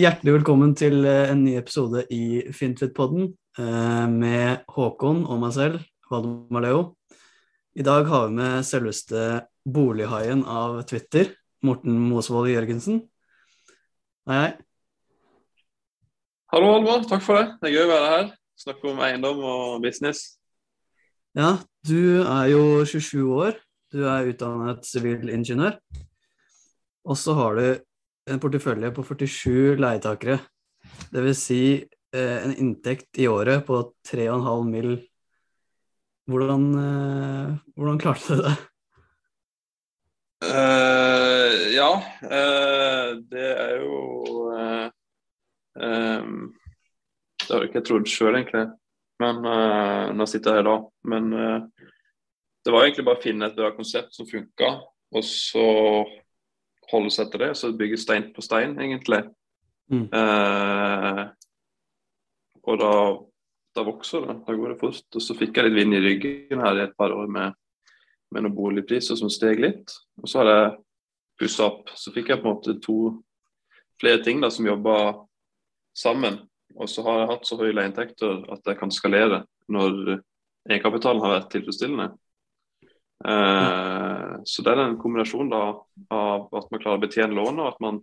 Hjertelig velkommen til eh, en ny episode i Fintfit-podden eh, med Håkon og meg selv, Valdemar Leo. I dag har vi med selveste bolighaien av Twitter, Morten Mosvold Jørgensen. Hei, hei. Hallo, Alvar. Takk for det. Det er gøy å være her. Snakke om eiendom og business. Ja, du er jo 27 år. Du er utdannet sivilingeniør. Og så har du en portefølje på 47 leietakere. Dvs. Si, eh, en inntekt i året på 3,5 mill. Hvordan, eh, hvordan klarte du det? Uh, ja, uh, det er jo uh, um, Det har jeg ikke trodd sjøl, egentlig. Men nå sitter jeg her da. Men det var egentlig bare å finne et bra konsept som funka, og så holde seg til det. Så bygge stein på stein, egentlig. Mm. Eh, og da, da, vokser det. Da går det fort. Og så fikk jeg litt vind i ryggen her i et par år med, med noen boligpriser som steg litt. Og så har jeg pussa opp. Så fikk jeg på en måte to flere ting da, som jobba sammen. Og så har jeg hatt så høye leieinntekter at jeg kan skalere når egenkapitalen har vært tilfredsstillende. Eh, så det er en kombinasjon da, av at man klarer å betjene lånet, og at man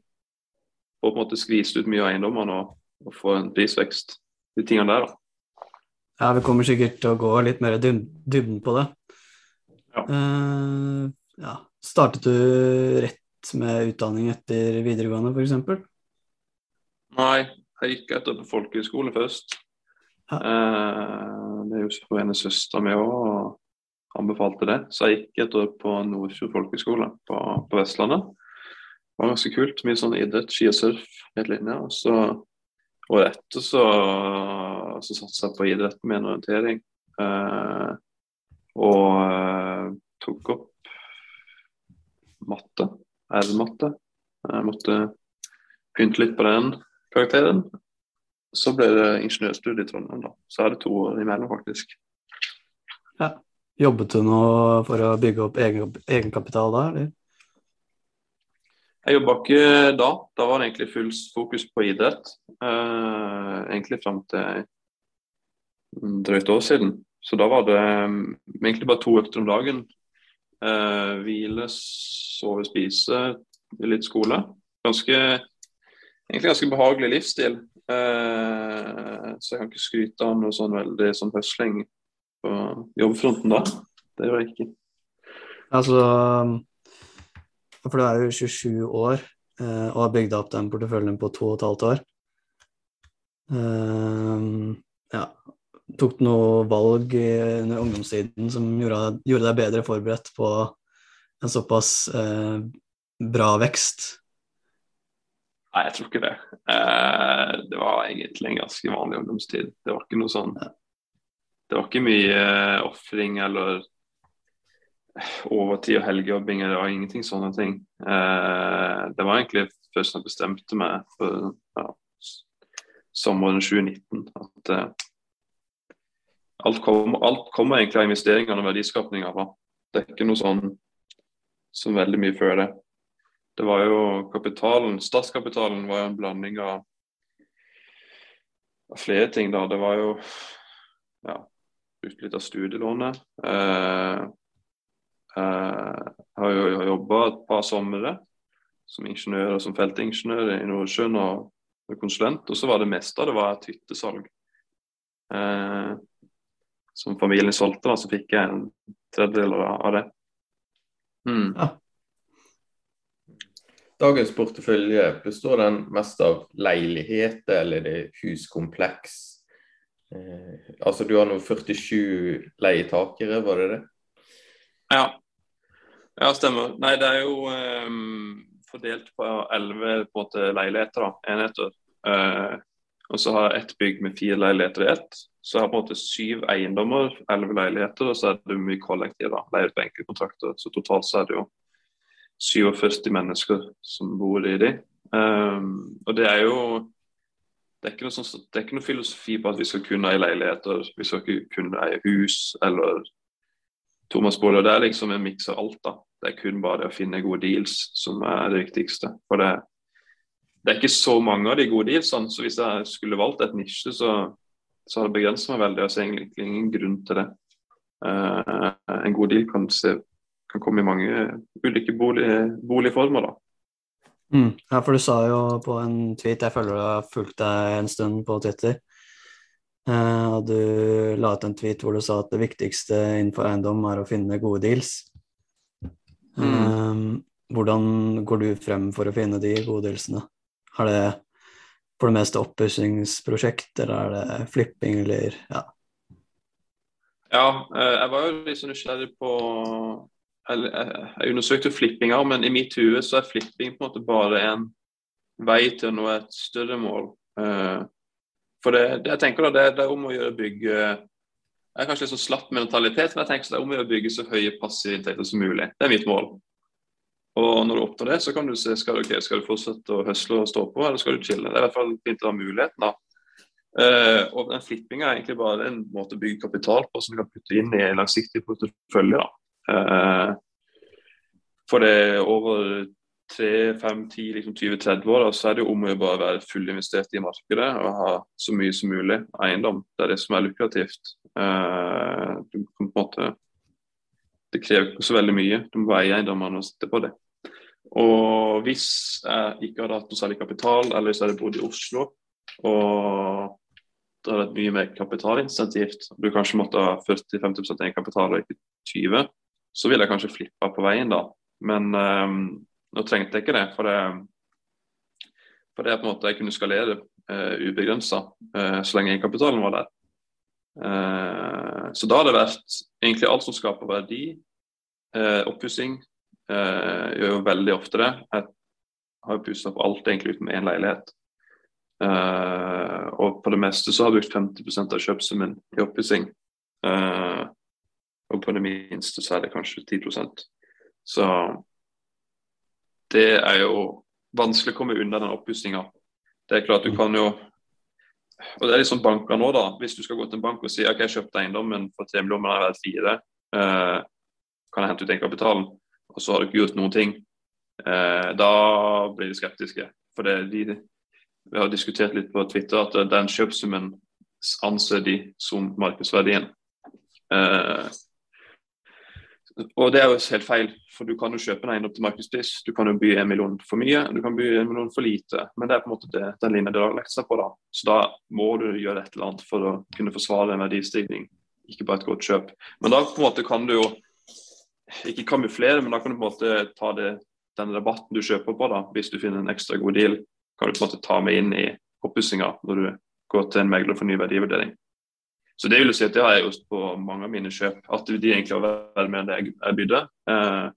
får på en måte skvist ut mye av eiendommene og, og får en prisvekst. De tingene der, da. Ja, vi kommer sikkert til å gå litt mer i dybden på det. Ja. Uh, ja. Startet du rett med utdanning etter videregående, f.eks.? Nei, jeg gikk etter på folkehøyskole først. Uh, det er jo så ene søster mi òg anbefalte det. Så jeg gikk et år på Nordfjord folkehøgskole på, på, Vestlandet. Det var ganske kult. Mye sånn idrett, ski og surf helt linje. Og så året etter så, så satsa jeg på idrett med en orientering. Eh, og eh, tok opp matte, R-matte. Jeg måtte pynte litt på den karakteren. Så ble det ingeniørstudie i Trondheim, da. Så er det to år imellom, faktisk. Ja. Jobbet du noe for å bygge opp egen, egenkapital da, eller? Jeg jobba ikke da. Da var det egentlig full fokus på idrett. Eh, egentlig fram til drøyt år siden. Så da var det um, egentlig bare to økter om dagen. Eh, hvile, sove, spise, litt skole. Ganske, egentlig ganske behagelig livsstil. Eh, så jeg kan ikke skryte av noe sånn veldig sånn høsling på jobbfronten da. Det gjør jeg ikke. Altså For du er jo 27 år eh, og har bygd opp den porteføljen på to og et halvt år. Uh, ja. Tok du noe valg under ungdomstiden som gjorde, gjorde, deg bedre forberedt på en såpass eh, bra vekst? Nei, jeg tror ikke det. Uh, det var egentlig en ganske vanlig ungdomstid. Det var ikke noe sånn ja det var ikke mye uh, ofring eller overtid og helgejobbing. Det var ingenting sånne ting. Uh, det var egentlig først da jeg bestemte meg for ja, sommeren 2019 at alt, kommer, alt, kommer, egentlig av investeringene og verdiskapninga. Det er ikke noe sånn som veldig mye før det. Det var jo kapitalen, Statskapitalen var jo en blanding av, av flere ting. da. Det var jo ja, brukt litt av studielånet. Eh, eh, har jo jobba et par somre som ingeniør og som feltingeniør i Nordsjøen og konsulent. Og så var det meste av det var et hyttesalg. Eh, som familien solgte, da, så fikk jeg en tredjedel av det. Mm. Ja. Dagens portefølje, består den mest av leiligheter eller det huskompleks? Eh, altså du har nå 47 leietakere, var det det? Ja. Ja, stemmer. Nei, det er jo um, fordelt på elleve leiligheter, da, enheter. Uh, og så har jeg ett bygg med fire leiligheter i ett. Så jeg har på en måte syv eiendommer, elleve leiligheter, og så er det mye kollektiv. da, Leiet på enkeltkontrakter. Så totalt så er det jo 47 mennesker som bor i de. Um, og det er jo det er, ikke noe sånn, det er ikke noe filosofi på at vi skal kunne eie leiligheter, vi skal ikke kunne eie hus eller tomannsboliger. Det er liksom en miks av alt. da. Det er kun bare det å finne gode deals som er det viktigste. For det, det er ikke så mange av de gode dealsene. Så hvis jeg skulle valgt et nisje, så, så hadde det begrenset meg veldig. Jeg ser egentlig ingen grunn til det. Uh, en god deal kan, se, kan, komme i mange ulike bolig, boligformer, da. Mm. Ja, for du sa jo på en tweet Jeg føler du har fulgt deg en stund på Twitter. Uh, og du la ut en tweet hvor du sa at det viktigste innenfor eiendom er å finne gode deals. Mm. Uh, hvordan går du frem for å finne de gode dealsene? Er det for det meste oppussingsprosjekt, eller er det flipping, eller ja? Ja, eh, jeg var jo litt så nysgjerrig på Jeg undersøkte flippinger, men i mitt hue så er flipping på en måte bare en vei til å nå et større mål. Eh, for det, det jeg tenker da, det, det, er om å gjøre bygge Jeg er kanskje litt så slapp mentalitet, men jeg tenker det er om å gjøre bygge så høye passive inntekter som mulig. Det er mitt mål. Og når du oppnår det, så kan du se skal okay, skal du fortsette å høsle og stå på, eller skal du chille. Det er i hvert fall fint å ha muligheten, da. Uh, og den flippinga er egentlig bare en måte å bygge kapital på som du kan putte inn i en langsiktig portefølje. da. Uh, for det over 3-5-10, liksom 20-30 år, da, så er det jo om å bare være fullinvestert i markedet og ha så mye som mulig eiendom. Det er det som er lukrativt. Eh, du kan på en måte det krever ikke så veldig mye. Du må eie eiendommene og sitte på det. Og hvis jeg ikke hadde hatt noe særlig kapital, eller hvis jeg hadde bodd i Oslo og det hadde vært mye mer kapitalinsentivt, du kanskje måtte ha 40-50% egenkapital og ikke 20 så ville jeg kanskje flippa på veien da. Men um, nå trengte jeg ikke det, for det, for det er på en måte jeg kunne skalere uh, eh, ubegrensa uh, eh, så lenge egenkapitalen var der. Uh, så da har det vært egentlig alt som skaper verdi. Uh, Oppussing uh, gjør jo veldig ofte det. Jeg har pussa opp alt egentlig uten én leilighet. Uh, og på det meste så har jeg brukt 50% av kjøpsummen i oppussing. Uh, og på det minste så er det kanskje 10 Så det er jo vanskelig å komme unna den oppussinga. Det er klart du kan jo og det er liksom banker nå da, Hvis du skal gå til en bank og si ok, jeg kjøpte eiendommen for tre millioner, jeg har vært fire, uh, kan jeg hente ut den kapitalen? Og så har du ikke gjort noen ting. Uh, da blir de skeptiske. For det, de, vi har diskutert litt på Twitter at den kjøpsummen anser de som markedsverdien. Uh, og det er jo helt feil, for du kan jo kjøpe en eiendom til markedspris. Du kan jo by en million for mye, du kan by en million for lite. Men det er på en måte det, den linja det har lagt seg på. da. Så da må du gjøre et eller annet for å kunne forsvare en verdistigning, ikke bare et godt kjøp. Men da på en måte kan du jo ikke kamuflere, men da kan du på en måte ta det, den rabatten du kjøper på, da, hvis du finner en ekstra god deal, kan du på en måte ta med inn i oppussinga når du går til en megler for ny verdivurdering. Så det vil si at det har jeg gjort på mange av mine kjøp. At de egentlig har vært med det jeg bydde. Eh,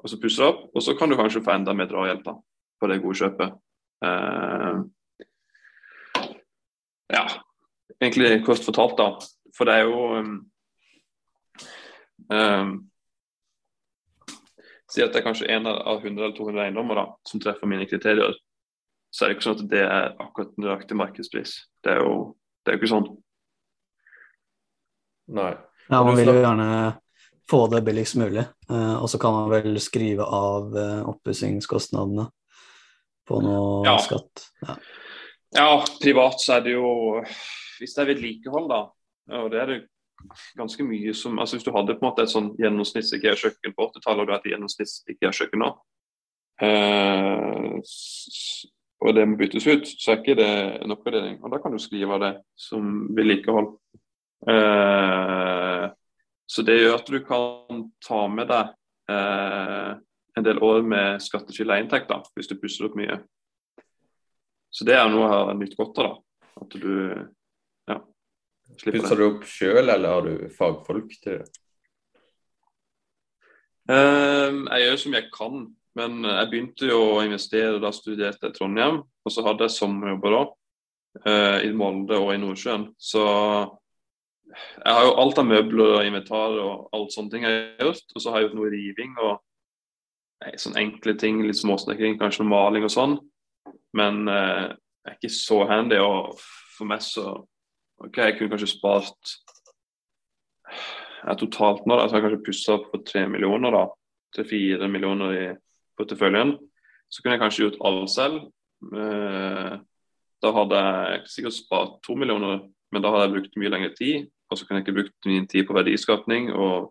og så pusser det opp, og så kan du kanskje få enda mer drahjelp da, på det gode kjøpet. Eh, ja, egentlig kort fortalt, da. For det er jo um, um, Si at det er kanskje én av 100 eller 200 eiendommer da, som treffer mine kriterier. Så er det ikke sånn at det er akkurat nøyaktig markedspris. Det er jo, det er ikke sånn. Nei. Ja, man vil jo gjerne få det billigst mulig, eh, og så kan man vel skrive av eh, oppussingskostnadene på noe ja. skatt. Ja. ja. privat så er det jo Hvis det er vedlikehold, da, og det er det ganske mye som altså Hvis du hadde på en måte et sånn gjennomsnittlig IKEA-kjøkken på 80-tallet, og du har et gjennomsnittlig IKEA-kjøkken nå, eh, og det må byttes ut, så er ikke det en oppgradering. Og da kan du skrive av det som vedlikehold. Eh, så det gjør at du kan ta med deg eh, en del år med skattefri da, hvis du pusser opp mye. Så det er noe jeg har nytt godt av. da, at du ja, slipper Pusser du opp sjøl, eller har du fagfolk til det? Um, jeg gjør som jeg kan, men jeg begynte jo å investere da jeg studerte i Trondheim. Og så hadde jeg sommerjobber da, i Molde og i Nordsjøen. Så jeg har jo alt av møbler og inventar og alt sånne ting jeg har gjort. Og så har jeg gjort noe riving og nei, sånne enkle ting, litt småsnekring, kanskje noe maling og sånn. Men eh, jeg er ikke så handy, og for meg så OK, jeg kunne kanskje spart jeg totalt nå, da, så har jeg kanskje pussa opp for tre millioner, da. Til fire millioner i porteføljen. Så kunne jeg kanskje gjort alt selv. Eh, da hadde jeg sikkert spart to millioner, men da hadde jeg brukt mye lengre tid. Og så kunne jeg ikke brukt min tid på verdiskapning og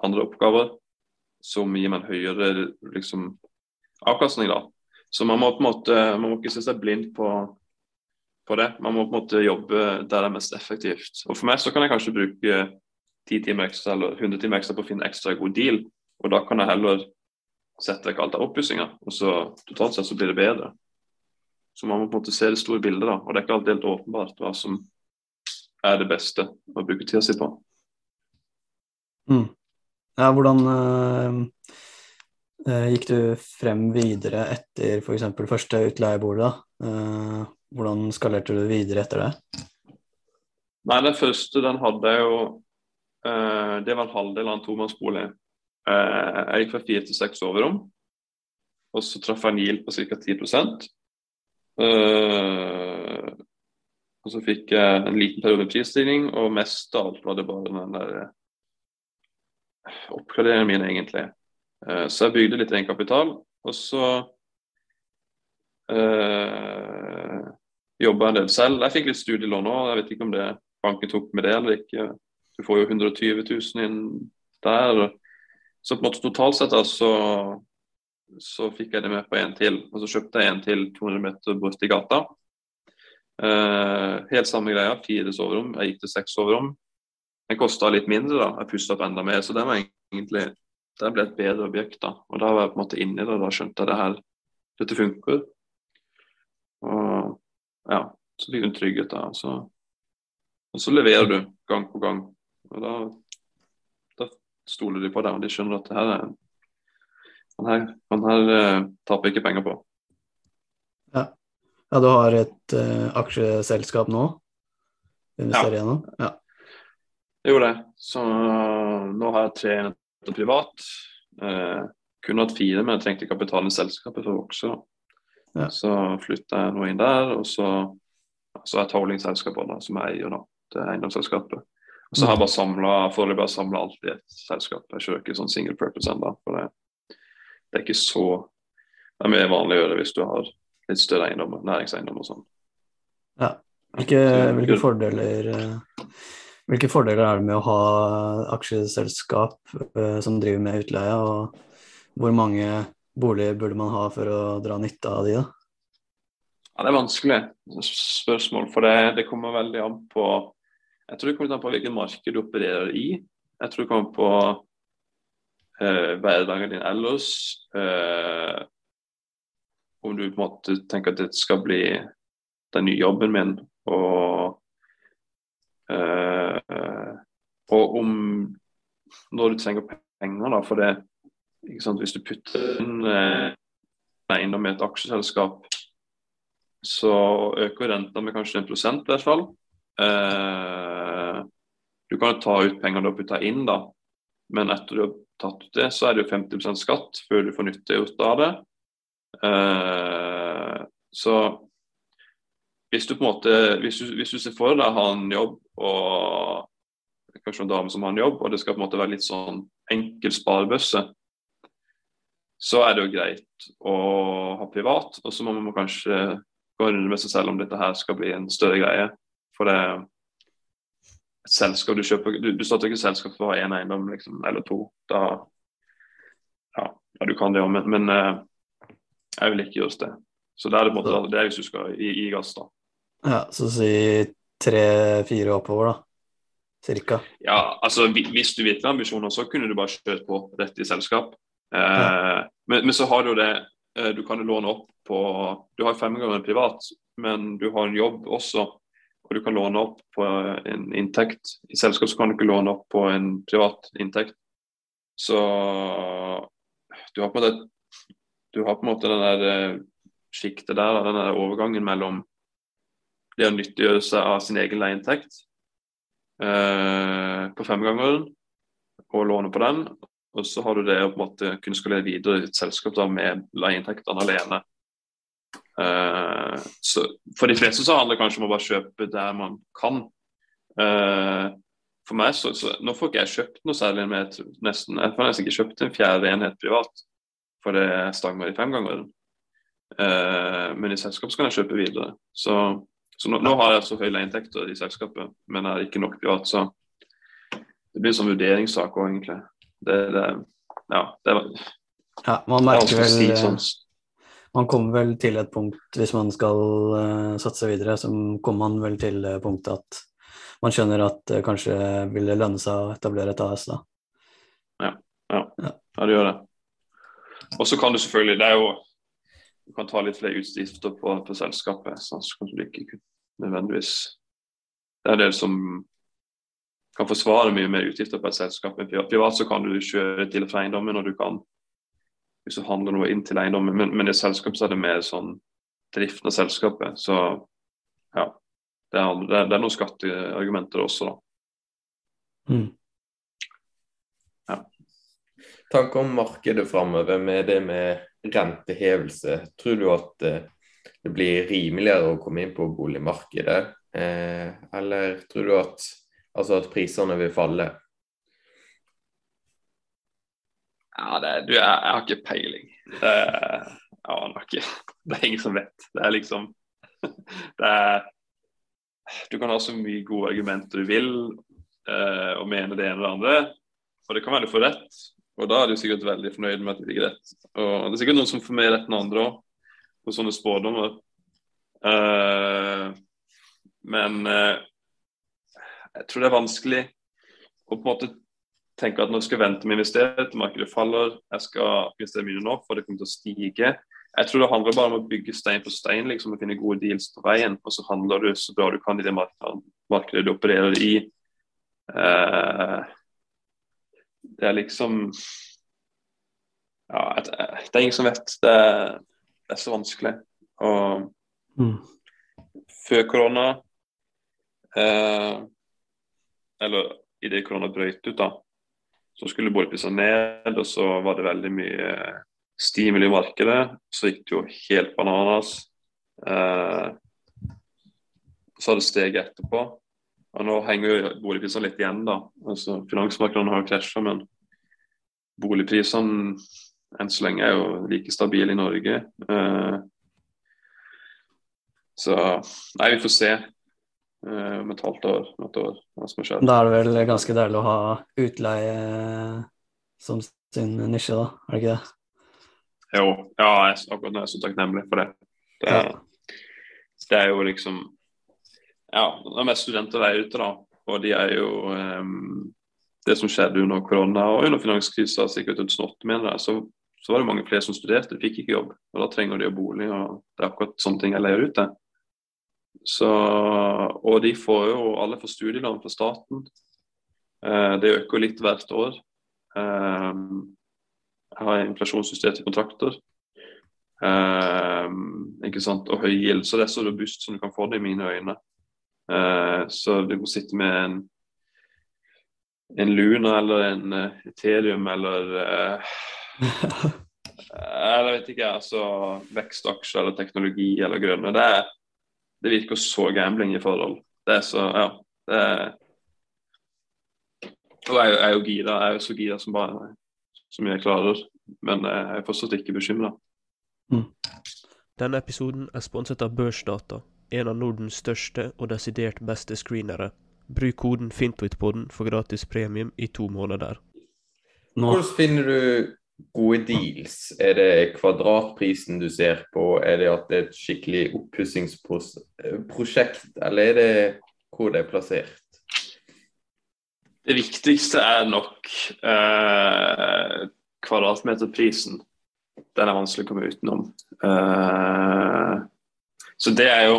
andre oppgaver som gir meg en høyere liksom, avkastning. da. Så man må på en måte, man må ikke se seg blind på, på det. Man må på en måte jobbe der det er mest effektivt. Og For meg så kan jeg kanskje bruke 10 timer ekstra eller 100 timer ekstra på å finne ekstra god deal. Og da kan jeg heller sette vekk alt av oppussinga, og så totalt sett så blir det bedre. Så man må på en måte se det store bildet, da. Og det er ikke alltid helt åpenbart hva som er det beste å bruke tida si på. Mm. Ja, hvordan uh, gikk du frem videre etter f.eks. første utleiebordet Uh, hvordan skalerte du videre etter det? Nei, Den første den hadde jeg jo uh, Det var en halvdel av en tomannsbolig. jeg gikk fra fire til seks overrom. Og så traff jeg en GIL på ca. 10 Uh, og så fikk jeg en liten periode med prisstigning, og mest av alt var det bare den der eh, oppgraderingen min, egentlig. Uh, så jeg bygde litt egenkapital, og så øh, jobba en del selv. Jeg fikk litt studielån òg, jeg vet ikke om det banken tok med det eller ikke. Du får jo 120 000 inn der. Så på en måte totalt sett da, så fikk jeg det med på en til. Og så kjøpte jeg en til 200 meter borti gata. Uh, helt samme greia, fire soverom. Jeg gikk til seks soverom. Den kosta litt mindre, da. Jeg pussa opp enda mer. Så det var egentlig det ble et bedre objekt. da. Og da var jeg på en måte inni det, og da skjønte jeg det her. Dette funker. Og ja, så fikk hun trygghet da. Så, og så leverer du gang på gang. Og da, da stoler de på deg, og de skjønner at det her er han her, han her uh, taper ikke penger på. Ja. du har et uh, aksjeselskap nå? Investerer ja. gjennom? Ja. Jeg gjorde det. Så uh, nå har jeg tre enheter privat. Uh, kunne hatt fire, men jeg trengte kapital i selskapet for å vokse. Ja. Så flytta jeg nå inn der, og så, så er jeg holdingselskapet som jeg eier da, til eiendomsselskapet. Og så har jeg bare samla foreløpig samla alt i et selskap. Jeg kjører ikke sånn single purpose ennå. For det, det er ikke så Det er mye vanlig å gjøre hvis du har litt større eiendommer, næringseiendommer og sånn. Ja. Hvilke, hvilke, fordeler, eh, hvilke, fordeler, er det med å ha aksjeselskap uh, som driver med utleie, og hvor mange boliger burde man ha for å dra nytte av de, da? Ja, Det er vanskelig spørsmål, for det, det kommer veldig an på Jeg tror det kommer an på hvilket marked du opererer i. Jeg tror det kommer på eh, hverdagen din ellers. Eh, om du på en måte tenker at dette skal bli den nye jobben min, og, øh, og om når du trenger penger, da, for det Hvis du putter inn øh, eiendom i et aksjeselskap, så øker renta med kanskje en prosent i hvert fall. Uh, du kan ta ut penger du har putta inn, da, men etter du har tatt ut det, så er det jo 50% skatt før du får nyttiggjort av det. Uh, så hvis du på en måte, hvis du, hvis du ser for deg å ha en jobb og kanskje en dame som har en jobb, og det skal på en måte være litt sånn enkel sparebøsse, så er det jo greit å ha privat. Og så må man kanskje gå inn med seg selv om dette her skal bli en større greie. For det et selskap du kjøper Du, du starter ikke selskap for å ha én eiendom liksom, eller to. Da ja, ja, du kan det òg, men, men jeg ikke gjøre det. Så det er det, på en måte, det er hvis du skal gi, gass, da. Ja, så si tre-fire oppover, da? Cirka? Ja, altså hvis du virkelig har ambisjoner, så kunne du bare kjørt på rett i selskap. Eh, ja. men, men, så har du det uh, Du kan jo låne opp på Du har fem ganger privat, men du har en jobb også og du kan låne opp på en inntekt. I selskap så kan du ikke låne opp på en privat inntekt. Så du har på en måte, du har på en måte den der eh, sjiktet der, den der overgangen mellom det å nyttiggjøre seg av sin egen leieinntekt eh, på femgangeren og låne på den. Og så har du det å på en måte kunne skalere videre i et selskap da, med leieinntektene alene. Uh, så for de fleste så handler det kanskje om å bare kjøpe der man kan. Uh, for meg så, så, Nå får ikke jeg kjøpt noe særlig med nesten Jeg får nesten ikke kjøpt en fjerde enhet privat, for det stanger i femgangeren. Uh, men i selskap kan jeg kjøpe videre. Så, så nå, nå, har jeg så høye leieinntekter i selskapet, men jeg har ikke nok privat. Så det blir en sånn vurderingssak òg, egentlig. Det, det, ja, det var ja, man merker vel si sånn. Man kommer vel til et punkt, hvis man skal uh, satse videre, så kommer man vel til det punktet at man skjønner at det kanskje vil lønne seg å etablere et AS da. Ja, ja. ja. ja det gjør det. Og så kan du selvfølgelig Det er jo Du kan ta litt flere utgifter på, på selskapet, så kanskje du ikke nødvendigvis Det er en del som kan forsvare mye mer utgifter på et selskap. Men Privat så kan du kjøre til og fra eiendommen, og du kan hvis du handler noe inn til eiendommen. Men, men i selskap så er det mer sånn driften av selskapet. Så ja. Det er, det er, noen skatteargumenter også, da. Mm. Tanker om markedet framover med det med rentehevelse. Tror du at eh, det blir rimeligere å komme inn på boligmarkedet? Eh, eller tror du at, altså at prisene vil falle? Ja, det, du, jeg, jeg, har ikke peiling. Det, jeg aner ikke. Det er ingen som vet. Det er liksom det er, Du kan ha så mye gode argumenter du vil eh, og mene det ene og det andre, og det kan være du får rett. Og da er du sikkert veldig fornøyd med at det ligger rett. Og det er sikkert noen som får mer rett enn andre òg, på sånne spådommer. Uh, men uh, jeg tror det er vanskelig å på en måte tenke at nå skal jeg vente med å investere til markedet faller. Jeg skal investere mye nå, for det kommer til å stige. Jeg tror det handler bare om å bygge stein på stein, liksom, og finne gode deals på veien. Og så handler du så bra du kan i det markedet du opererer i. Uh, det er liksom Ja, det er ingen som vet. Det er, det er så vanskelig. Og mm. før korona eh, Eller idet korona brøt ut, da, så skulle boligprisene ned, og så var det veldig mye stimuli i markedet. Så gikk det jo helt bananas. Eh, så hadde det steget etterpå. Og nå henger jo boligprisene litt igjen, da. Altså, Finansmarkedene har jo krasja, men boligprisene enn så lenge er jo like stabile i Norge. Eh, så nei, vi får se uh, om et halvt år, et år, hva som skjer. Da er det vel ganske deilig å ha utleie som sin nisje, da, er det ikke det? Jo, ja, jeg, akkurat nå er jeg så takknemlig for det. Det, ja. det er jo liksom Ja, det er mest studenter der ute, da. Og de er jo um, Det som skjedde under korona og under finanskrisa, sikkert 2008, mener jeg, så, så var det mange flere som studerte, de fikk ikke jobb. Og da trenger de jo bolig, og det er akkurat sånne ting jeg leier ut til. Så, og de får jo alle får studielån fra staten. Eh, det øker litt hvert år. Eh, jeg har inflasjonsjusterte kontrakter. Eh, ikke sant? Og høy gild. Så det er så robust som du kan få det i mine øyne. Eh, så du må sitte med en, en Luna eller en uh, Ethereum eller uh, Eller vet ikke, altså vekstaksjer eller teknologi eller grønne. Det det virker så gambling i forhold. Det er så Ja. Det er, og jeg, jeg er jo gira. Jeg er jo så gira som bare som jeg klarer. Men jeg er fortsatt ikke bekymra. Mm. Denne episoden er sponset av Børsdata, en av Nordens største og desidert beste screenere. Bruk koden FINTWITPODEN for gratis premium i to måneder. Hvordan finner du gode deals? Er det kvadratprisen du ser på? Er det at det er et skikkelig oppussingsprosjekt, eller er det hvor det er plassert? Det viktigste er nok eh, kvadratmeterprisen. Den er vanskelig å komme utenom. Eh, så det er jo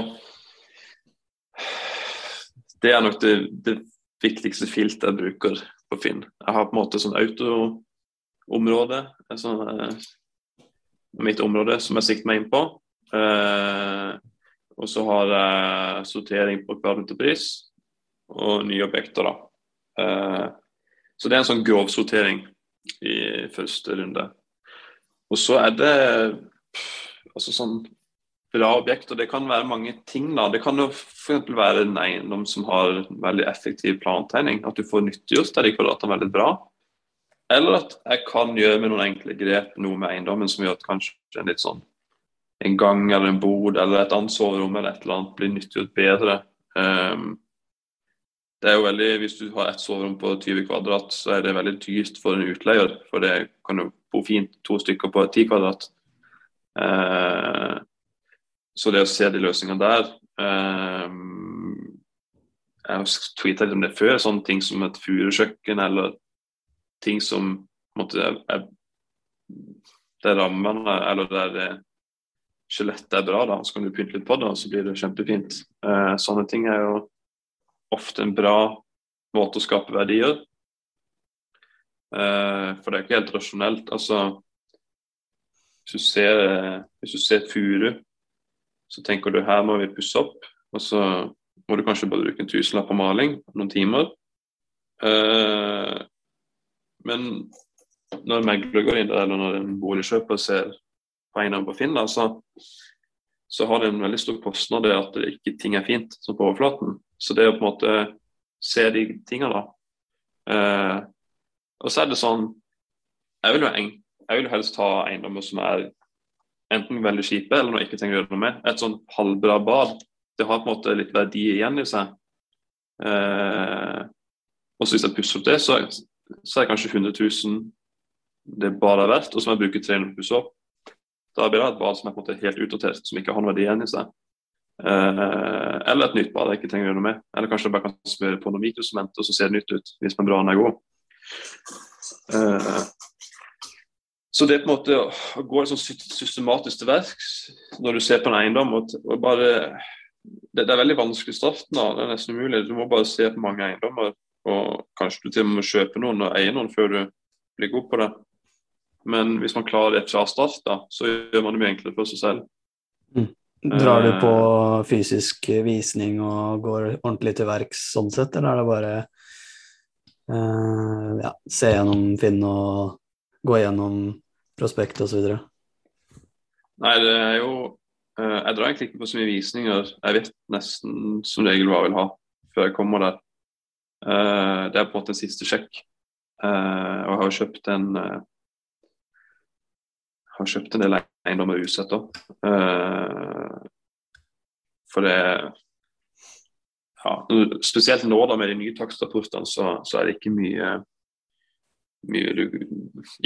Det er nok det, det viktigste filteret jeg bruker på Finn. Jeg har på en måte sånn auto område, altså, mitt område som jeg sikter meg inn på. Eh, og så har jeg sortering på kvadratpris og nye objekter, da. Eh, så det er en sånn grov sortering i første runde. Og så er det altså sånn bra objekt. og Det kan være mange ting. da. Det kan jo f.eks. være en eiendom som har veldig effektiv plantegning. At du får nyttiggjort de kvadratene veldig bra. Eller at jeg kan gjøre med noen enkle grep noe med eiendommen som gjør at kanskje en litt sånn en gang eller en bod eller et annet soverom eller et eller annet blir nyttiggjort bedre. Um, det er jo veldig, Hvis du har et soverom på 20 kvadrat, så er det veldig dyrt for en utleier. For det kan jo bo fint to stykker på 10 kvadrat. Uh, så det å se de løsningene der um, Jeg har tweeta litt om det før. Sånne ting som et furukjøkken eller ting som måtte, er, der rammene eller der det skjelettet er bra, da, så kan du pynte litt på det, og så blir det kjempefint. Eh, sånne ting er jo ofte en bra måte å skape verdier. Eh, for det er ikke helt rasjonelt. Altså, hvis du ser, hvis du ser furu, så tenker du her må vi pusse opp, og så må du kanskje bare bruke en tusenlapp på maling noen timer. Eh, men når megler går inn der, eller når en boligkjøper ser på eiendom på Finn, så, så, har det en veldig stor kostnad det at det ikke ting er fint som på overflaten. Så det å på en måte se de tingene, da. Eh, og så er det sånn Jeg vil jo, jeg vil helst ha eiendommer som er enten veldig kjipe eller noe jeg ikke trenger å gjøre noe med. Et sånn halvbra bad det har på en måte litt verdi igjen i seg. Eh, og så hvis jeg pusser opp det, så, så er det kanskje 100 000 det badet er verdt, og så må jeg bruke 300 pusse opp. Da blir det et bad som er på en måte helt utdatert, som ikke har noen verdi igjen i seg. Eh, eller et nytt bad jeg ikke trenger å gjøre noe med. Eller kanskje jeg bare kan smøre på noe mikrosement, og så ser det nytt ut hvis man er god. Eh, så det er på en måte å gå sånn systematisk til verks når du ser på en eiendom og, og bare det, det, er veldig vanskelig i starten. da, Det er nesten umulig. Du må bare se på mange eiendommer. Og kanskje du til og med må kjøpe noen og eie noen før du blir god på det. Men hvis man klarer det fra start, da, så gjør man det mye enklere for seg selv. Mm. Drar du på eh. fysisk visning og går ordentlig til verks sånn sett, eller er det bare uh, ja, se gjennom Finn og gå gjennom prospekt osv.? Nei, det er jo uh, Jeg drar egentlig ikke på så mye visninger. Jeg vet nesten som regel hva jeg vil ha før jeg kommer der. Uh, det er på en måte en siste sjekk. og jeg har kjøpt en har kjøpt en del eiendommer usett òg. For det ja, Spesielt nå da med de nye takstrapportene, så, så, er det ikke mye, mye du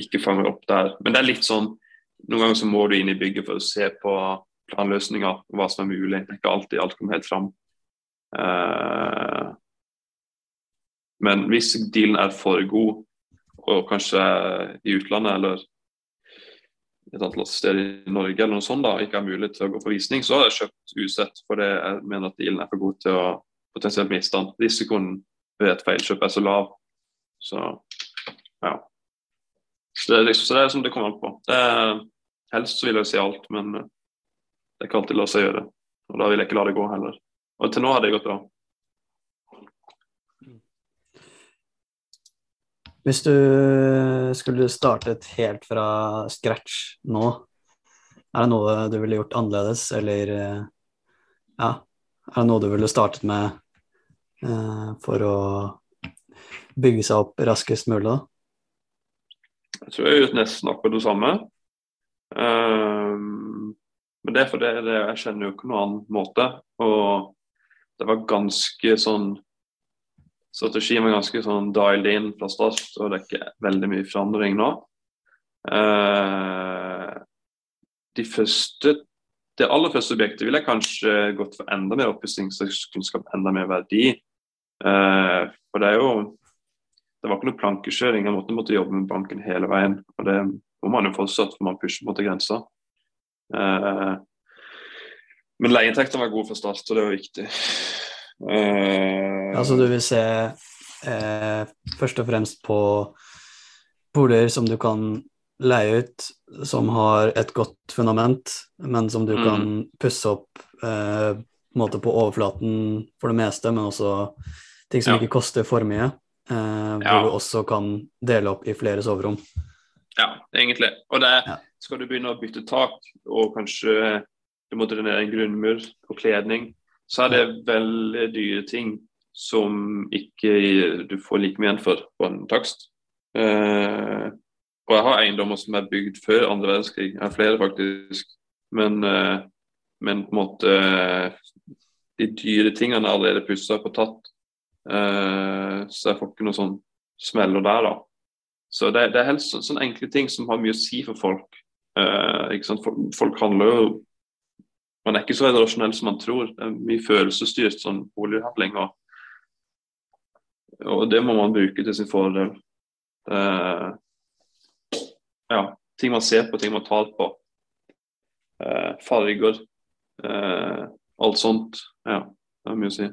ikke fanger opp der. Men det er litt sånn Noen ganger så må du inn i bygget for å se på planløsninger, og hva som er mulig. Det er ikke alltid alt kommer helt fram. Uh, men hvis dealen er for god, og kanskje i utlandet eller et annet sted i Norge eller noe sånt da, ikke har mulighet til å gå på visning, så har jeg kjøpt usett fordi jeg mener at dealen er for god til å potensielt miste den. Risikoen ved et feilkjøp er så lav. Så ja. Så det, liksom, så det er som det kommer an på. Er, helst vil jeg si alt, men det er ikke alltid la seg gjøre. Og da vil jeg ikke la det gå heller. Og til nå har det gått bra. Hvis du skulle startet helt fra scratch nå, er det noe du ville gjort annerledes, eller eh, ja, er det noe du ville startet med eh, for å bygge seg opp raskest mulig? da? Jeg tror jeg har gjort nesten akkurat det samme. Um, men det er fordi jeg kjenner jo ikke noen annen måte. Og det var ganske sånn strategien var ganske sånn dialed in fra start, og det er ikke veldig mye forandring nå. Uh, de første, det aller første objektet ville jeg kanskje gått for enda mer oppussingskunnskap, enda mer verdi. Uh, for det er jo Det var ikke noe plankekjøring, jeg måtte, måtte jobbe med banken hele veien. Og det må man jo fortsatt, for man pusher mot grensa. Uh, men leieinntektene var gode fra start, og det var viktig. Uh, altså du vil se eh, først og fremst på boliger som du kan leie ut, som har et godt fundament, men som du mm. kan pusse opp eh, på overflaten for det meste, men også ting som ja. ikke koster for mye. Eh, hvor ja. du også kan dele opp i flere soverom. Ja, egentlig. Og det ja. skal du begynne å bytte tak, og kanskje du må drenere en grunnmur og kledning, så er det veldig dyre ting som ikke du får like mye igjen for på en takst. Eh, og jeg har eiendommer som er bygd før andre verdenskrig. Jeg har flere faktisk Men, eh, men på en måte De dyre tingene er allerede pussa på tatt. Eh, så jeg får ikke noe sånn smeller der, da. Så det, det er helst sånne, sånne enkle ting som har mye å si for folk. Eh, ikke sant? Folk handler jo Man er ikke så rasjonell som man tror. Det er mye følelsesstyrt sånn bolighandling. Og, og det må man bruke til sin fordel. Uh, ja, ting man ser på, ting man tar på. Uh, farger. uh, alt sånt. Ja, det er mye å si.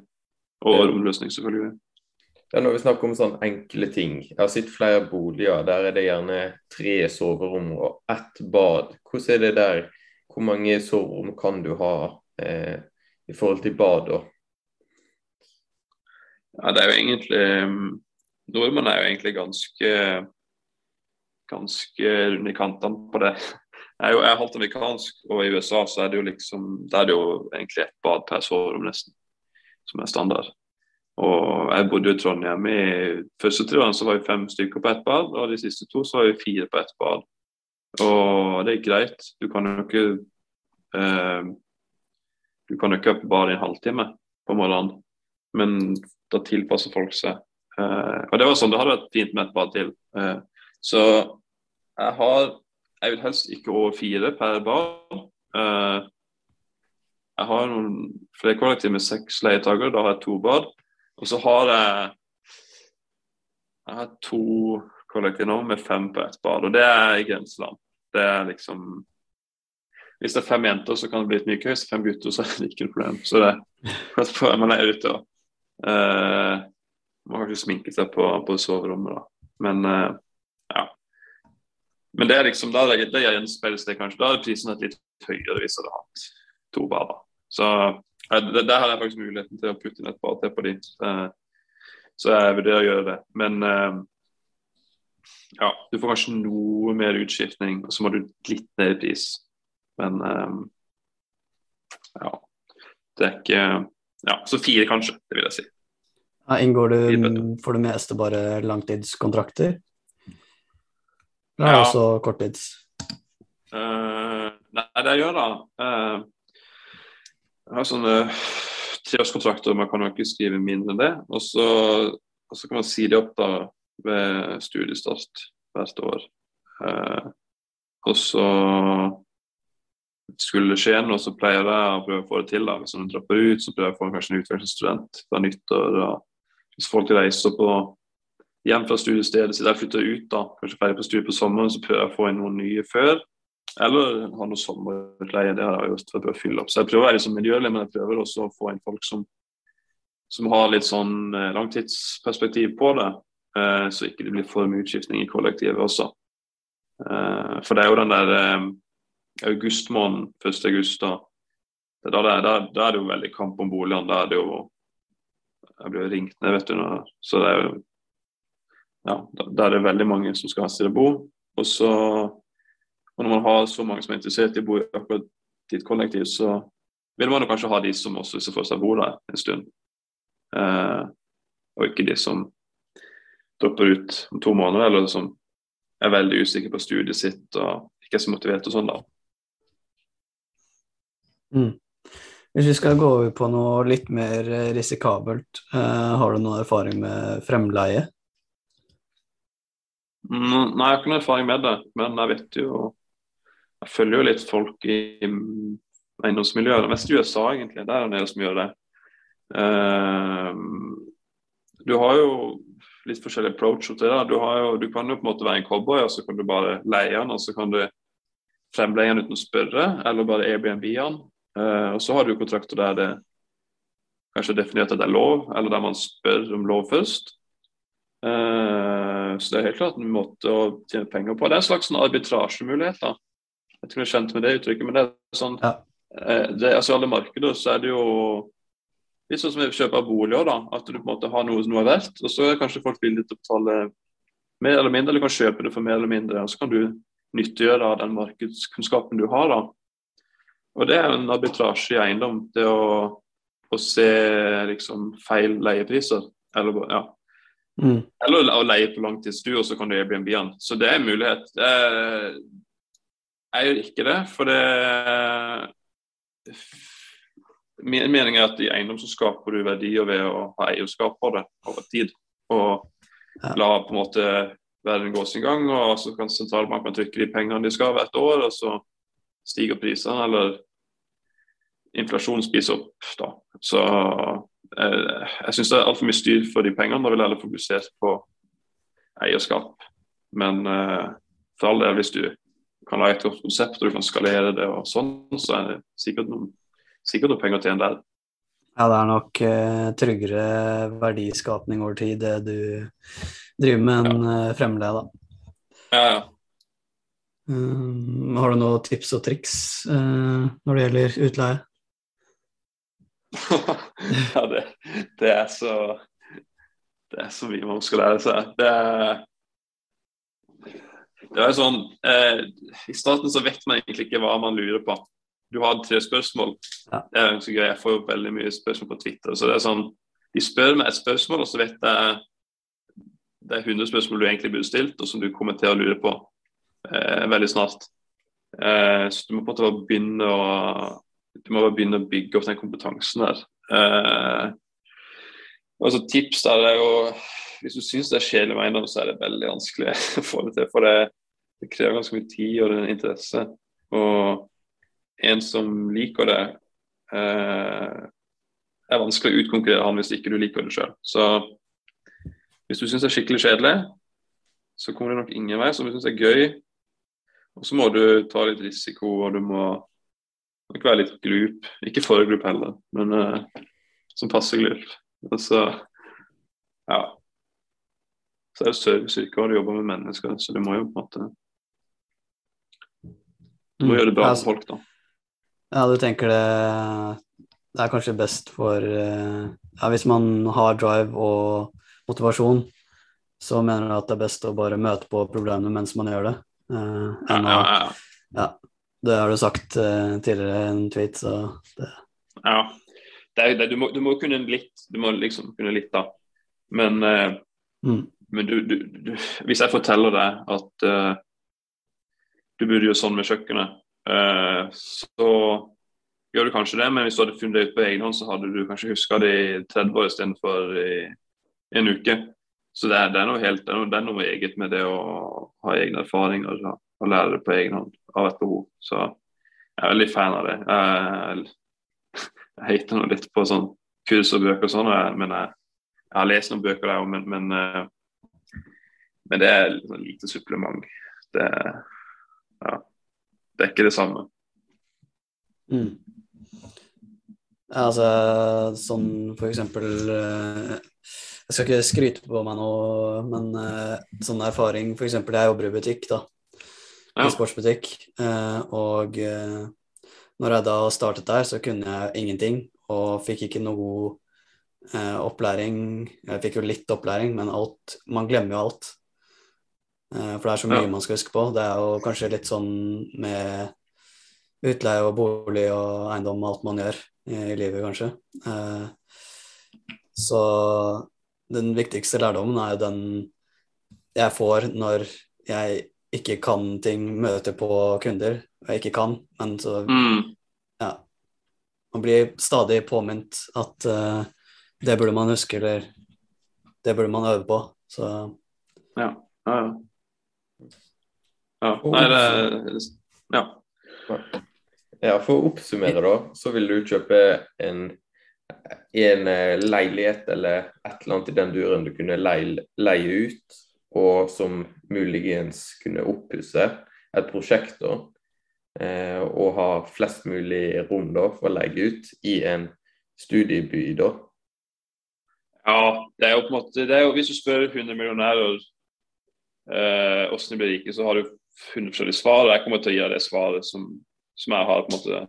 Og romløsning, selvfølgelig. Ja, når vi snakker om sånn enkle ting. Jeg har sett flere boliger. Der er det gjerne tre soverom og ett bad. Hvordan er det der? Hvor mange soverom kan du ha eh, i forhold til bad? Og? Ja, det er jo egentlig Nordmenn er jo egentlig ganske ganske rundt i kantene på det. Jeg er jo jeg er halvt amerikansk, og i USA så er det jo liksom det er det jo egentlig ett bad per soverom, nesten, som er standard. Og jeg bodde i Trondheim i første tre årene så var vi fem stykker på ett bad, og de siste to så var vi fire på ett bad. Og det er greit. Du kan jo ikke eh, Du kan jo ikke på badet i en halvtime på morgenen, men da tilpasser folk seg. Eh, og det var sånn, det hadde vært fint med et bad til. Eh, så jeg har Jeg vil helst ikke over fire per bad. Eh, jeg har noen flere kollektiv med seks leietakere, da har jeg to bad. Og så har jeg jeg har to kollektiv nå med fem på ett bad, og det er i grenseland. Det er liksom Hvis det er fem jenter, så kan det bli et mye kø. Hvis det er fem gutter, så er det ikke noe problem. Så det man er ute og uh, Man kanskje ikke sminke seg på, på soverommet, da. Men uh, ja. Men det er liksom, da det, det gjenspeiles det kanskje. Da er prisen et litt høyere hvis jeg hadde hatt to bader. Så der, der har jeg faktisk muligheten til å putte inn et par til på de. Så jeg vurderer å gjøre det. Men eh, ja, du får kanskje noe mer utskiftning, og så må du litt ned i pris. Men eh, ja. Det er ikke Ja, så fire, kanskje. Det vil jeg si. Ja, inngår du for det meste bare langtidskontrakter? Eller ja. også korttids? Uh, nei, det gjør da. Uh, jeg har sånne treårskontrakter, man kan jo ikke skrive mindre enn det. Og så, og så kan man si det opp da ved studiestart hvert år. Eh, og så skulle det skje noe, så pleier jeg å prøve å få det til. da. Hvis man dropper ut, så prøver jeg å få kanskje en utvekslingsstudent fra nyttår. Hvis folk reiser på hjem fra studiestedet sitt, jeg flytter ut, da, kanskje ferdig på studiet på sommeren, så prøver jeg å få inn noen nye før. Eller ha noe sommerutleie, Det har jeg gjort for å prøve å fylle opp. Så jeg prøver å være liksom miljølig, men jeg prøver også å få inn folk som, som har litt sånn eh, langtidsperspektiv på det. Eh, så ikke det blir for mye utskiftning i kollektivet også. Eh, for det er jo den der eh, augustmåneden, 1. august, da. Da, da, da, da, er det jo veldig kamp om boligene. Da er det jo Jeg blir ringt ned, vet du. Når, så det er jo Ja, da, er det veldig mange som skal ha sted å bo. Og så og når man har så mange som er interessert i å bo i akkurat ditt kollektiv, så vil man jo kanskje ha de som også ser for seg bo der en stund. Eh, og ikke de som dropper ut om to måneder, eller som er veldig usikre på studiet sitt og ikke er så motivert og sånn, da. Mm. Hvis vi skal gå over på noe litt mer risikabelt, eh, har du noe erfaring med fremleie? Mm, nei, jeg har ikke noe erfaring med det, men jeg vet jo jeg følger jo litt folk i eiendomsmiljøet. mest i USA, egentlig. Det er del som gjør det. Uh, du har jo litt forskjellig approach til det. Du, jo, du, kan jo på en måte være en cowboy, og så kan du bare leie den. Og så kan du fremleie den uten å spørre, eller bare Airbnb den. Uh, og så har du kontrakter der det kanskje er definert at det er lov, eller der man spør om lov først. Uh, så det er helt klart en måte å tjene penger på. Det er en slags sånn arbitrasjemulighet. da. Jeg tror du er kjent med det uttrykket, men det er sånn ja. Eh, det, altså alle markeder så er det jo litt sånn som vi kjøper boliger, da. At du på en måte har noe som noe er verdt, og så er kanskje folk villige til å betale mer eller mindre, eller kan kjøpe det for mer eller mindre. Og så kan du nyttiggjøre av den markedskunnskapen du har, da. Og det er en arbitrasje i eiendom. Det å, å se liksom feil leiepriser. Eller, ja. Mm. eller å leie på langtidsstue, og så kan du Airbnb-en. Så det er en mulighet. Det er, jeg gjør ikke det, for det Min mening er at i eiendom så skaper du verdier ved å ha eierskap på det over tid. Og la på en måte verden gå sin gang, og så kan sentralbanken trykke de pengene de skal hvert år, og så stiger prisene, eller inflasjonen spiser opp. da. Så eh, jeg syns det er altfor mye styr for de pengene. Da vil jeg heller fokusere på eierskap. Men eh, for all del, hvis du kan lage et godt konsept og du kan skalere det, og sånn, så er det sikkert noen, sikkert noen penger å tjene der. Ja, det er nok eh, tryggere verdiskapning over tid, det du driver med, enn eh, fremleie, da. Ja, ja. Um, har du noen tips og triks uh, når det gjelder utleie? ja, det, det er så Det er så mye man skal lære seg. Det er det er sånn, eh, I starten så vet man egentlig ikke hva man lurer på. Du har tre spørsmål. Ja. Det er så gøy. Jeg får jo veldig mye spørsmål på Twitter. så det er sånn, De spør meg et spørsmål, og så vet jeg det er 100 spørsmål du egentlig burde stilt, og som du kommer til å lure på eh, veldig snart. Eh, så du må på en måte begynne å du må bare begynne å bygge opp den kompetansen der. Eh, altså Tips der er jo Hvis du syns det er kjedelig med eiendom, så er det veldig vanskelig å få det til. For det, det krever ganske mye tid og en interesse. Og en som liker det, eh, er vanskelig å utkonkurrere han hvis ikke du liker det sjøl. Så hvis du syns det er skikkelig kjedelig, så kommer det nok ingen vei. Så hvis du syns det er gøy, og så må du ta litt risiko, og du må nok være litt glup. Ikke for glup heller, men eh, som passe glup. Og så ja. Så er det serviceyrke, og du jobber med mennesker, så du må jo på en måte Du må Mm. gjøre det bra Ja, for folk, da. Ja, du tenker det Det er kanskje best for eh, Ja, hvis man har drive og motivasjon, så mener du at det er best å bare møte på problemene mens man gjør det. Uh, Ja, ja, ja. Ja, det har du sagt uh, tidligere i en tweet, så det ja. Det er, det, du, må, du må kunne litt, du må liksom kunne litt, da. Men, uh, mm. men du, du, du, hvis jeg forteller deg at du burde gjøre sånn med kjøkkenet, eh, så gjør du kanskje det, men hvis du hadde funnet det ut på egen hånd, så hadde du kanskje huska det i 30 år istedenfor i en uke. Så det er, det er noe helt, det er noe, det er noe eget med det å ha egne erfaringer og, og lære det på egen hånd av et behov. Så jeg er veldig fan av det. Jeg, jeg hater nå litt på sånn kurs og bøker og sånn, men jeg, jeg har lest noen bøker der òg, men, men, eh, men det er sånn lite supplement. Det, ja, er ikke det samme. Mm. Altså, sånn for eksempel eh, Jeg skal ikke skryte på meg nå, men eh, sånn erfaring For eksempel, jeg jobber i butikk, da. Ja. I sportsbutikk. eh, Og når jeg da startet der, så kunne jeg ingenting og fikk ikke noe god opplæring. Jeg fikk jo litt opplæring, men alt Man glemmer jo alt. Eh, For det er så mye Ja. man skal huske på. Det er jo kanskje litt sånn med utleie og bolig og eiendom og alt man gjør i, i livet, kanskje. Eh, så den viktigste lærdommen er jo den jeg får når jeg ikke kan ting, møter på kunder, og jeg ikke kan, men så Mm. ja. Man blir stadig påminnet at eh, det burde man huske, eller det burde man øve på. Så Ja, ja. Ja. ja. Nei, det Ja. Ja, For å oppsummere, da, så vil du kjøpe en, en eh, leilighet eller et eller annet i den duren du kunne leie, leie ut, og som muligens kunne oppusse et prosjekt, da. Eh, og ha flest mulig rom da, for å leie ut i en studieby, da. Ja, det er jo på en måte det er jo, Hvis du spør 100 millionærer eh, hvordan de blir rike, så har du 100 forskjellige svar. og Jeg kommer til å gi deg det svaret som, som jeg har på en måte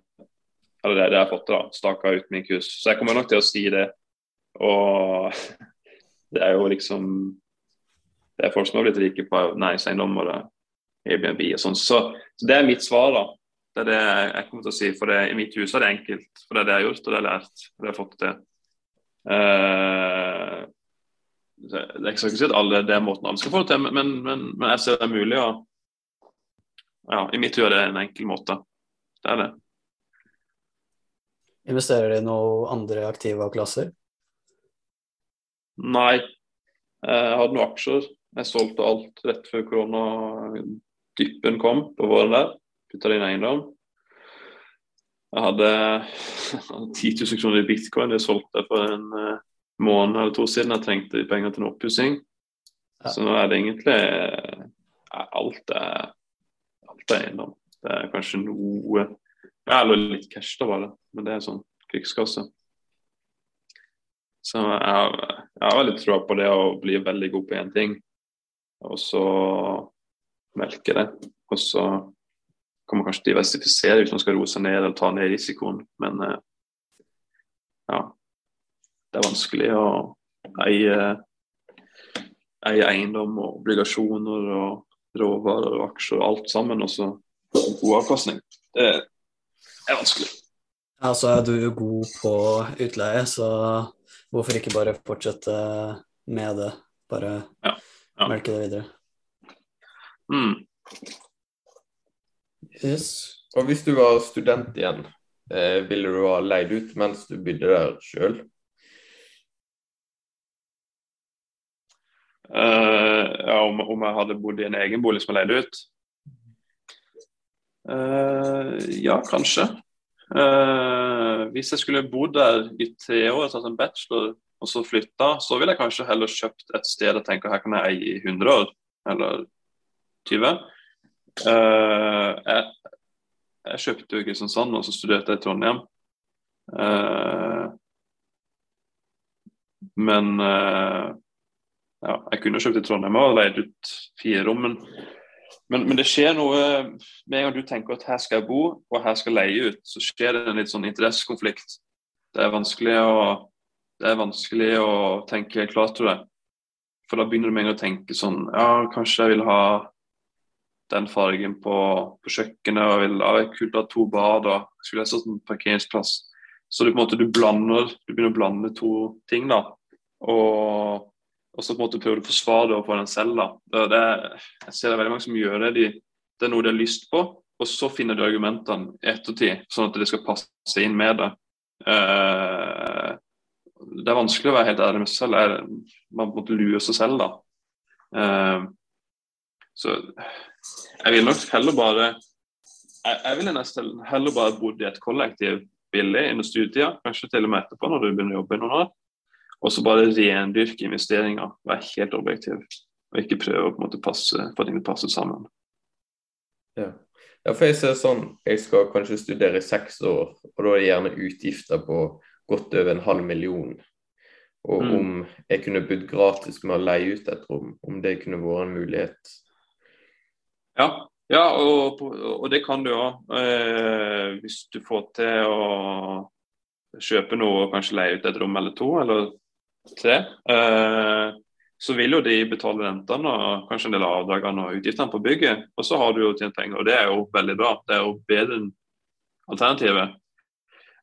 eller det, det jeg har fått da, staka ut min kurs. Så jeg kommer nok til å si det. Og det er jo liksom Det er folk som har blitt rike på næringseiendom og Airbnb og sånn. Så, så det er mitt svar, da. Det er det jeg kommer til å si. For det, i mitt hus er det enkelt. For det er det jeg har gjort, og det har jeg lært. Og det har jeg fått til. Uh, det er ikke si at alle, det er måten alle skal få det til, men, men, men jeg ser det er mulig å, ja, i mitt hode er det en enkel måte. Det er det. Investerer de i noen andre aktive klasser? Nei. Jeg hadde noen aksjer. Jeg solgte alt rett før koronadyppen kom på våren der. Putta det inn eiendom. Jeg hadde 10 000 kroner i bitcoin. Jeg solgte for en eh, måned eller to siden. Jeg trengte penger til en oppussing. Ja. Så nå er det egentlig eh, alt er, er eiendom. Det er kanskje noe Eller litt cash, da, bare. Men det er sånn krigskasse. Så jeg jeg har veldig troa på det å bli veldig god på én ting, og så melke det. Og så kan man kanskje diversifisere hvis man skal roe seg ned eller ta ned risikoen. Men eh, ja, det er vanskelig å eie, eie eiendom og obligasjoner og råvarer og aksjer og alt sammen, og så god avkastning. Det er vanskelig. Ja, så er du god på utleie, så hvorfor ikke bare fortsette med det? Bare Ja, ja. melke det videre. Mm. Yes. Og hvis du var student igjen, eh, ville du ha leid ut mens du bodde der sjøl? Eh, ja, om, om jeg hadde bodd i en egen bolig som jeg leide ut? Uh, ja, kanskje. Uh, hvis jeg skulle bodd der i tre år, tatt en bachelor og så flytta, så ville jeg kanskje heller kjøpt et sted jeg tenker her kan jeg eie i 100 år, eller 20. Eh, jeg, jeg kjøpte jo i Kristiansand, og så studerte jeg i Trondheim. Men ja, jeg kunne kjøpt i Trondheim og leid ut fire rom, men, men, men det skjer noe med en gang du tenker at her skal jeg bo, og her skal jeg leie ut, så skjer det en litt sånn interessekonflikt. Det er vanskelig å, det er vanskelig å tenke klart, tror jeg. For da begynner du med en gang å tenke sånn Ja, kanskje jeg vil ha den fargen på, på kjøkkenet, og jeg vil, ja, det kult ha to bad, og skulle jeg satt en parkeringsplass. Så du, på en måte, du blander, du begynner å blande to ting, da. Og og så på en måte prøver du å forsvare det overfor deg selv. da. Det, det, jeg ser det er veldig mange som gjør det. De, det er noe de har lyst på, og så finner de argumentene i ettertid, sånn at det skal passe inn med det. Uh, det er vanskelig å være helt ærlig med seg selv. Er, man måtte lue seg selv, da. Uh, så jeg vil nok heller bare Jeg, jeg ville nesten heller bare bodd i et kollektiv billig under studietida, kanskje til og med etterpå, når du begynner å jobbe i noen år. Og så bare rendyrke investeringer, være helt objektiv. Og ikke prøve å på en måte passe, få ting til å passe sammen. Ja. ja, for jeg ser sånn Jeg skal kanskje studere i seks år, og da er det gjerne utgifter på godt over en halv million. Og Mm. om jeg kunne bodd gratis med å leie ut et rom, om det kunne vært en mulighet. Ja, ja og, og det kan du òg. Eh, hvis du får til å kjøpe noe og kanskje leie ut et rom eller to, eller tre. Eh, så vil jo de betale rentene og kanskje en del av avdragene og utgiftene på bygget. Og så har du jo tjent penger, og det er jo veldig bra. Det er jo bedre enn alternativet.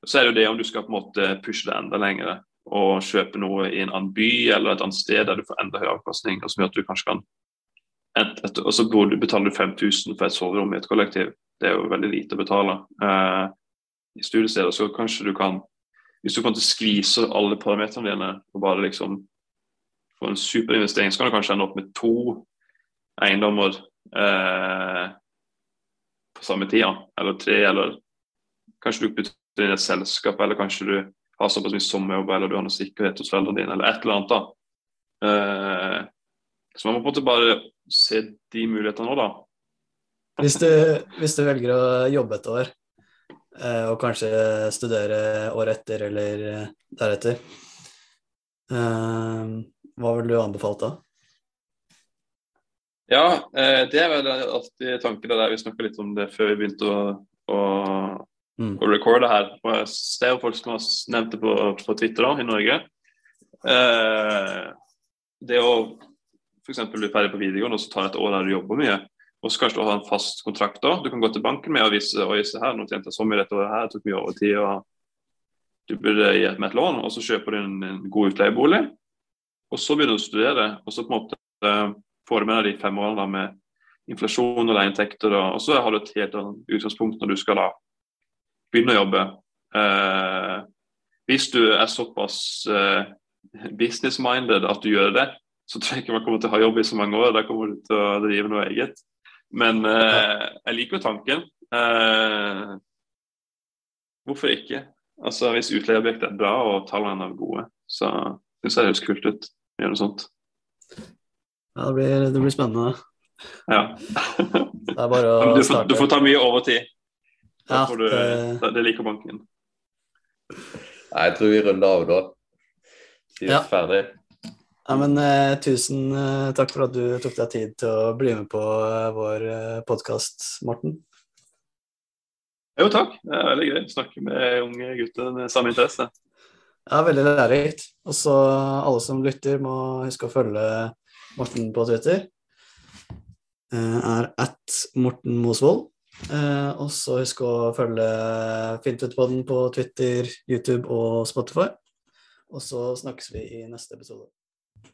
Så er det jo det om du skal på en måte pushe det enda lenger og kjøpe noe i en annen by eller et annet sted der du får enda høyere avkastning, og som gjør at du kanskje kan et, et, Og så betaler du 5000 for et soverom i et kollektiv. Det er jo veldig lite å betale. Eh, I studiesteder så kanskje du kan Hvis du kan skvise alle parametrene dine og bare liksom få en superinvestering, så kan du kanskje ende opp med to eiendommer eh, på samme tida, eller tre, eller kanskje du putter inn et selskap, eller kanskje du har såpass mye sommerjobb, eller du har noe sikkerhet hos foreldrene dine, eller et eller annet. da. Eh, så man må på en måte bare se de mulighetene nå, da. Hvis du, hvis du velger å jobbe et år, og kanskje studere året etter eller eh, deretter, eh, hva ville du anbefalt da? Ja, eh, det er vel alltid tanken der. Vi snakka litt om det før vi begynte å, å, Mm. å recorde her. Og jeg jo folk som har nevnt det på, på Twitter da, i Norge. Eh, det å f.eks. bli ferdig på videregående og så ta et år der du jobber mye, og så kanskje du har en fast kontrakt da. Du kan gå til banken med og vise oi, se her, nå tjente jeg så mye dette året her, det tok mye overtid. og Du burde gi meg et lån, og så kjøper du en, en god utleiebolig. Og så begynner du å studere, og så på en måte eh, får du med deg de fem årene med inflasjon og leieinntekter. Og, og så har du et helt annet utgangspunkt når du skal da begynne å jobbe. Eh, hvis du er såpass eh, business-minded at du gjør det, så ikke man kommer til å ha jobb i så mange år. Da kommer du til å drive noe eget. Men eh, jeg liker jo tanken. Eh, hvorfor ikke? Altså Hvis utleieobjektet er bra og tallene er gode, så syns jeg det høres kult ut å gjøre noe sånt. Ja, det blir, det blir spennende. Ja. Det er bare å du, får, starte. du får ta mye overtid. Da Ja, får du, det- det liker banken. Nei, jeg tror vi runder av da. Sier Ja. ferdig. Ja, men eh, Tusen eh, takk for at du tok deg tid til å bli med på eh, vår eh, podkast, Morten. Jo, takk. Det er veldig gøy å snakke med unge gutter med samme interesse. Ja, veldig lærerikt. Og så alle som lytter, må huske å følge Morten på Twitter. Eh, er at Morten Mosvold. Eh, og så husk å følge Fintutpodden på Twitter, YouTube og Spotify. Og så snakkes vi i neste episode.